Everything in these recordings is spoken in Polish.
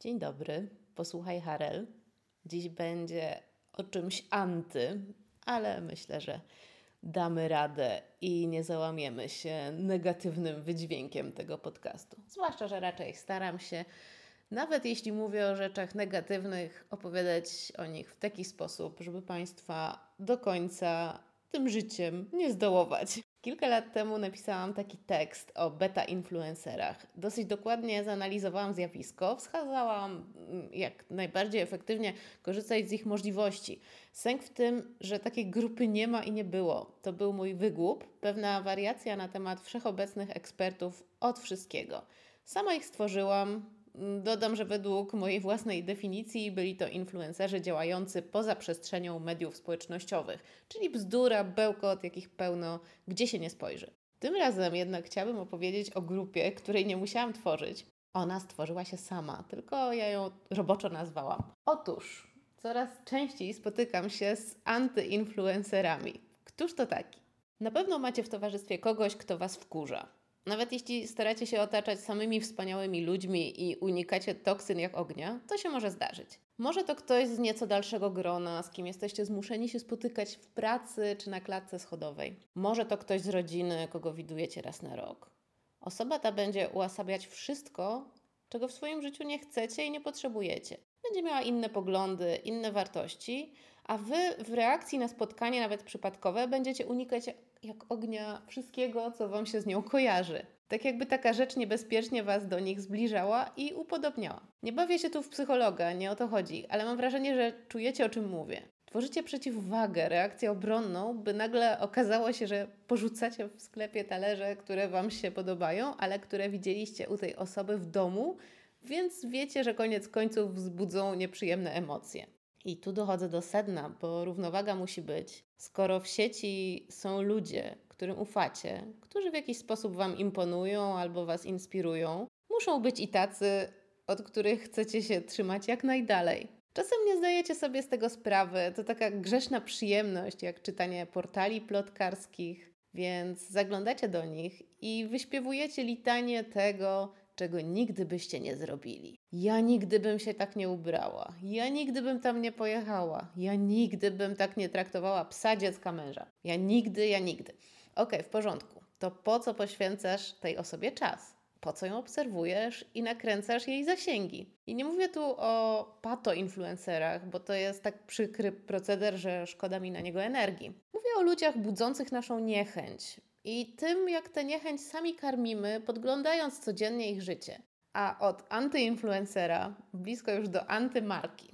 Dzień dobry, posłuchaj Harel. Dziś będzie o czymś anty, ale myślę, że damy radę i nie załamiemy się negatywnym wydźwiękiem tego podcastu. Zwłaszcza, że raczej staram się, nawet jeśli mówię o rzeczach negatywnych, opowiadać o nich w taki sposób, żeby Państwa do końca tym życiem nie zdołować. Kilka lat temu napisałam taki tekst o beta-influencerach. Dosyć dokładnie zanalizowałam zjawisko, wskazałam, mm, jak najbardziej efektywnie korzystać z ich możliwości. Sęk w tym, że takiej grupy nie ma i nie było. To był mój wygłup, pewna wariacja na temat wszechobecnych ekspertów od wszystkiego. Sama ich stworzyłam, Dodam, że według mojej własnej definicji byli to influencerzy działający poza przestrzenią mediów społecznościowych, czyli bzdura, bełkot, jakich pełno, gdzie się nie spojrzy. Tym razem jednak chciałabym opowiedzieć o grupie, której nie musiałam tworzyć. Ona stworzyła się sama, tylko ja ją roboczo nazwałam. Otóż coraz częściej spotykam się z antyinfluencerami. Któż to taki? Na pewno macie w towarzystwie kogoś, kto was wkurza. Nawet jeśli staracie się otaczać samymi wspaniałymi ludźmi i unikacie toksyn jak ognia, to się może zdarzyć. Może to ktoś z nieco dalszego grona, z kim jesteście zmuszeni się spotykać w pracy czy na klatce schodowej. Może to ktoś z rodziny, kogo widujecie raz na rok. Osoba ta będzie uosabiać wszystko, czego w swoim życiu nie chcecie i nie potrzebujecie. Będzie miała inne poglądy, inne wartości, a wy w reakcji na spotkanie, nawet przypadkowe, będziecie unikać jak ognia wszystkiego, co Wam się z nią kojarzy. Tak jakby taka rzecz niebezpiecznie Was do nich zbliżała i upodobniała. Nie bawię się tu w psychologa, nie o to chodzi, ale mam wrażenie, że czujecie o czym mówię. Tworzycie przeciwwagę, reakcję obronną, by nagle okazało się, że porzucacie w sklepie talerze, które Wam się podobają, ale które widzieliście u tej osoby w domu, więc wiecie, że koniec końców wzbudzą nieprzyjemne emocje. I tu dochodzę do sedna, bo równowaga musi być. Skoro w sieci są ludzie, którym ufacie, którzy w jakiś sposób Wam imponują albo Was inspirują, muszą być i tacy, od których chcecie się trzymać jak najdalej. Czasem nie zdajecie sobie z tego sprawy, to taka grzeszna przyjemność, jak czytanie portali plotkarskich, więc zaglądacie do nich i wyśpiewujecie litanie tego, czego nigdy byście nie zrobili. Ja nigdy bym się tak nie ubrała. Ja nigdy bym tam nie pojechała. Ja nigdy bym tak nie traktowała psa, dziecka, męża. Ja nigdy, ja nigdy. Okej, okay, w porządku. To po co poświęcasz tej osobie czas? Po co ją obserwujesz i nakręcasz jej zasięgi? I nie mówię tu o pato-influencerach, bo to jest tak przykry proceder, że szkoda mi na niego energii. Mówię o ludziach budzących naszą niechęć, i tym, jak tę niechęć sami karmimy, podglądając codziennie ich życie. A od antyinfluencera blisko już do antymarki.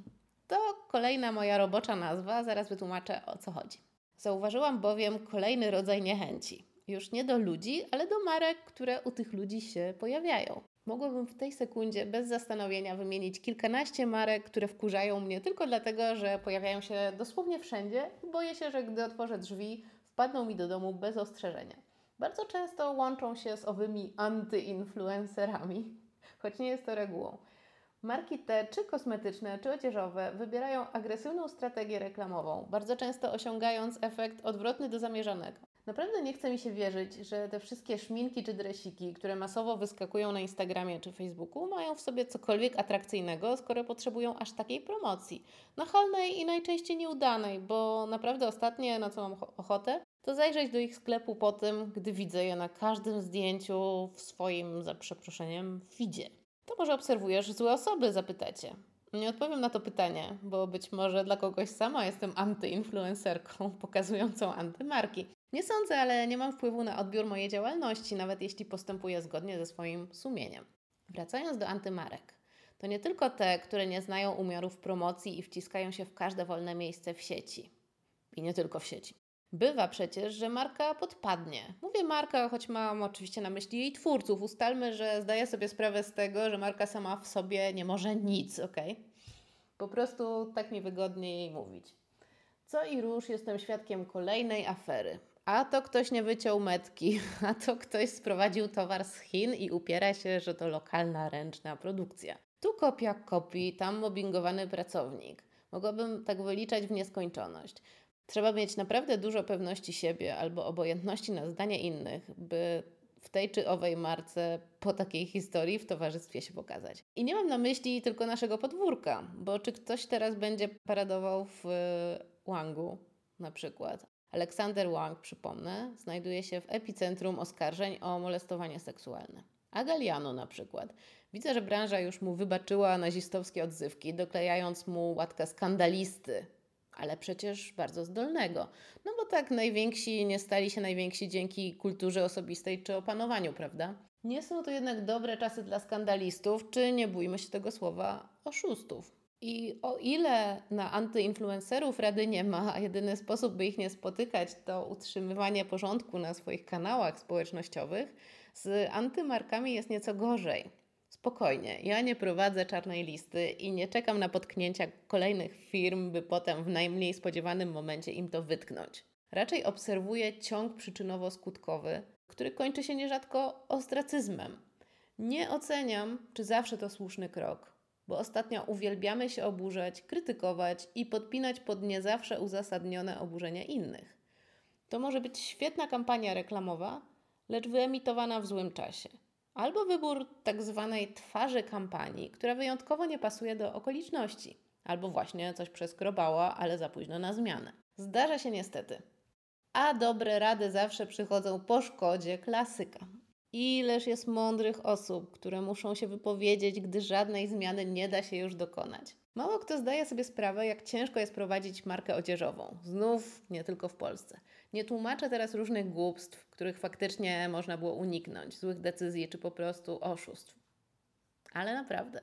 To kolejna moja robocza nazwa, zaraz wytłumaczę o co chodzi. Zauważyłam bowiem kolejny rodzaj niechęci. Już nie do ludzi, ale do marek, które u tych ludzi się pojawiają. Mogłabym w tej sekundzie bez zastanowienia wymienić kilkanaście marek, które wkurzają mnie tylko dlatego, że pojawiają się dosłownie wszędzie boję się, że gdy otworzę drzwi, wpadną mi do domu bez ostrzeżenia. Bardzo często łączą się z owymi antyinfluencerami, choć nie jest to regułą. Marki te, czy kosmetyczne, czy odzieżowe, wybierają agresywną strategię reklamową, bardzo często osiągając efekt odwrotny do zamierzonego. Naprawdę nie chce mi się wierzyć, że te wszystkie szminki czy dresiki, które masowo wyskakują na Instagramie czy Facebooku, mają w sobie cokolwiek atrakcyjnego, skoro potrzebują aż takiej promocji. Nachalnej i najczęściej nieudanej, bo naprawdę ostatnie, na co mam ochotę, to zajrzeć do ich sklepu po tym, gdy widzę je na każdym zdjęciu w swoim, za przeproszeniem, feedzie. To może obserwujesz złe osoby, zapytacie. Nie odpowiem na to pytanie, bo być może dla kogoś sama jestem antyinfluencerką pokazującą antymarki. Nie sądzę, ale nie mam wpływu na odbiór mojej działalności, nawet jeśli postępuję zgodnie ze swoim sumieniem. Wracając do antymarek. To nie tylko te, które nie znają umiarów promocji i wciskają się w każde wolne miejsce w sieci. I nie tylko w sieci. Bywa przecież, że marka podpadnie. Mówię marka, choć mam oczywiście na myśli jej twórców. Ustalmy, że zdaję sobie sprawę z tego, że marka sama w sobie nie może nic, ok? Po prostu tak mi wygodniej mówić. Co i róż jestem świadkiem kolejnej afery. A to ktoś nie wyciął metki, a to ktoś sprowadził towar z Chin i upiera się, że to lokalna ręczna produkcja. Tu kopia kopii, tam mobbingowany pracownik. Mogłabym tak wyliczać w nieskończoność. Trzeba mieć naprawdę dużo pewności siebie albo obojętności na zdanie innych, by w tej czy owej marce po takiej historii w towarzystwie się pokazać. I nie mam na myśli tylko naszego podwórka, bo czy ktoś teraz będzie paradował w Wangu na przykład. Aleksander Wang, przypomnę, znajduje się w epicentrum oskarżeń o molestowanie seksualne. A Galiano na przykład. Widzę, że branża już mu wybaczyła nazistowskie odzywki, doklejając mu łatkę skandalisty, ale przecież bardzo zdolnego. No bo tak najwięksi nie stali się najwięksi dzięki kulturze osobistej czy opanowaniu, prawda? Nie są to jednak dobre czasy dla skandalistów, czy nie bójmy się tego słowa, oszustów. I o ile na antyinfluencerów rady nie ma, a jedyny sposób, by ich nie spotykać, to utrzymywanie porządku na swoich kanałach społecznościowych, z antymarkami jest nieco gorzej. Spokojnie, ja nie prowadzę czarnej listy i nie czekam na potknięcia kolejnych firm, by potem w najmniej spodziewanym momencie im to wytknąć. Raczej obserwuję ciąg przyczynowo-skutkowy, który kończy się nierzadko ostracyzmem. Nie oceniam, czy zawsze to słuszny krok, bo ostatnio uwielbiamy się oburzać, krytykować i podpinać pod nie zawsze uzasadnione oburzenie innych. To może być świetna kampania reklamowa, lecz wyemitowana w złym czasie. Albo wybór tak zwanej twarzy kampanii, która wyjątkowo nie pasuje do okoliczności. Albo właśnie coś przeskrobała, ale za późno na zmianę. Zdarza się niestety. A dobre rady zawsze przychodzą po szkodzie klasyka. Ileż jest mądrych osób, które muszą się wypowiedzieć, gdy żadnej zmiany nie da się już dokonać. Mało kto zdaje sobie sprawę, jak ciężko jest prowadzić markę odzieżową. Znów nie tylko w Polsce. Nie tłumaczę teraz różnych głupstw, których faktycznie można było uniknąć, złych decyzji czy po prostu oszustw. Ale naprawdę.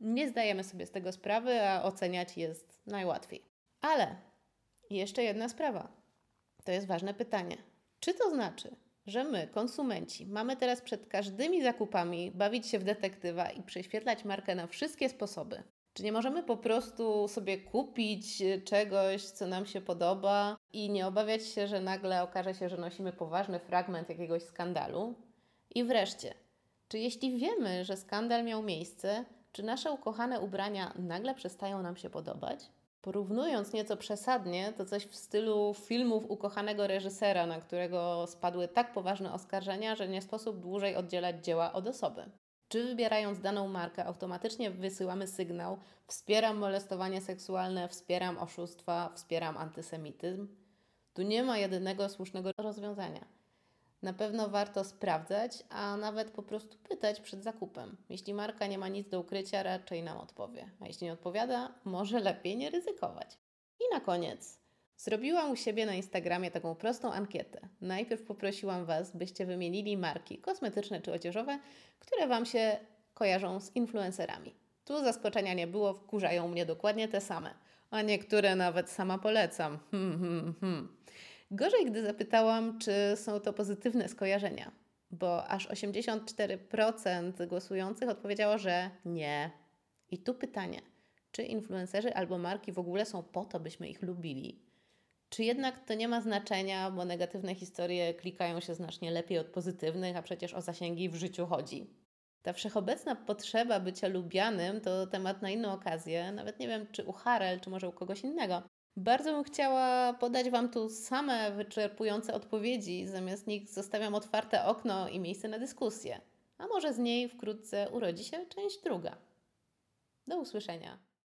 Nie zdajemy sobie z tego sprawy, a oceniać jest najłatwiej. Ale jeszcze jedna sprawa. To jest ważne pytanie. Czy to znaczy, że my, konsumenci, mamy teraz przed każdymi zakupami bawić się w detektywa i prześwietlać markę na wszystkie sposoby? Czy nie możemy po prostu sobie kupić e, czegoś, co nam się podoba i nie obawiać się, że nagle okaże się, że nosimy poważny fragment jakiegoś skandalu? I wreszcie, czy jeśli wiemy, że skandal miał miejsce, czy nasze ukochane ubrania nagle przestają nam się podobać? Porównując nieco przesadnie, to coś w stylu filmów ukochanego reżysera, na którego spadły tak poważne oskarżenia, że nie sposób dłużej oddzielać dzieła od osoby. Czy wybierając daną markę, automatycznie wysyłamy sygnał: wspieram molestowanie seksualne, wspieram oszustwa, wspieram antysemityzm? Tu nie ma jedynego słusznego rozwiązania. Na pewno warto sprawdzać, a nawet po prostu pytać przed zakupem. Jeśli marka nie ma nic do ukrycia, raczej nam odpowie. A jeśli nie odpowiada, może lepiej nie ryzykować. I na koniec. Zrobiłam u siebie na Instagramie taką prostą ankietę. Najpierw poprosiłam Was, byście wymienili marki kosmetyczne czy odzieżowe, które Wam się kojarzą z influencerami. Tu zaskoczenia nie było, wkurzają mnie dokładnie te same, a niektóre nawet sama polecam. Hmm, hmm, hmm. Gorzej, gdy zapytałam, czy są to pozytywne skojarzenia, bo aż 84% głosujących odpowiedziało, że nie. I tu pytanie, czy influencerzy albo marki w ogóle są po to, byśmy ich lubili? Czy jednak to nie ma znaczenia, bo negatywne historie klikają się znacznie lepiej od pozytywnych, a przecież o zasięgi w życiu chodzi? Ta wszechobecna potrzeba bycia lubianym to temat na inną okazję. Nawet nie wiem, czy u Harel, czy może u kogoś innego. Bardzo bym chciała podać Wam tu same wyczerpujące odpowiedzi, zamiast nich zostawiam otwarte okno i miejsce na dyskusję. A może z niej wkrótce urodzi się część druga. Do usłyszenia.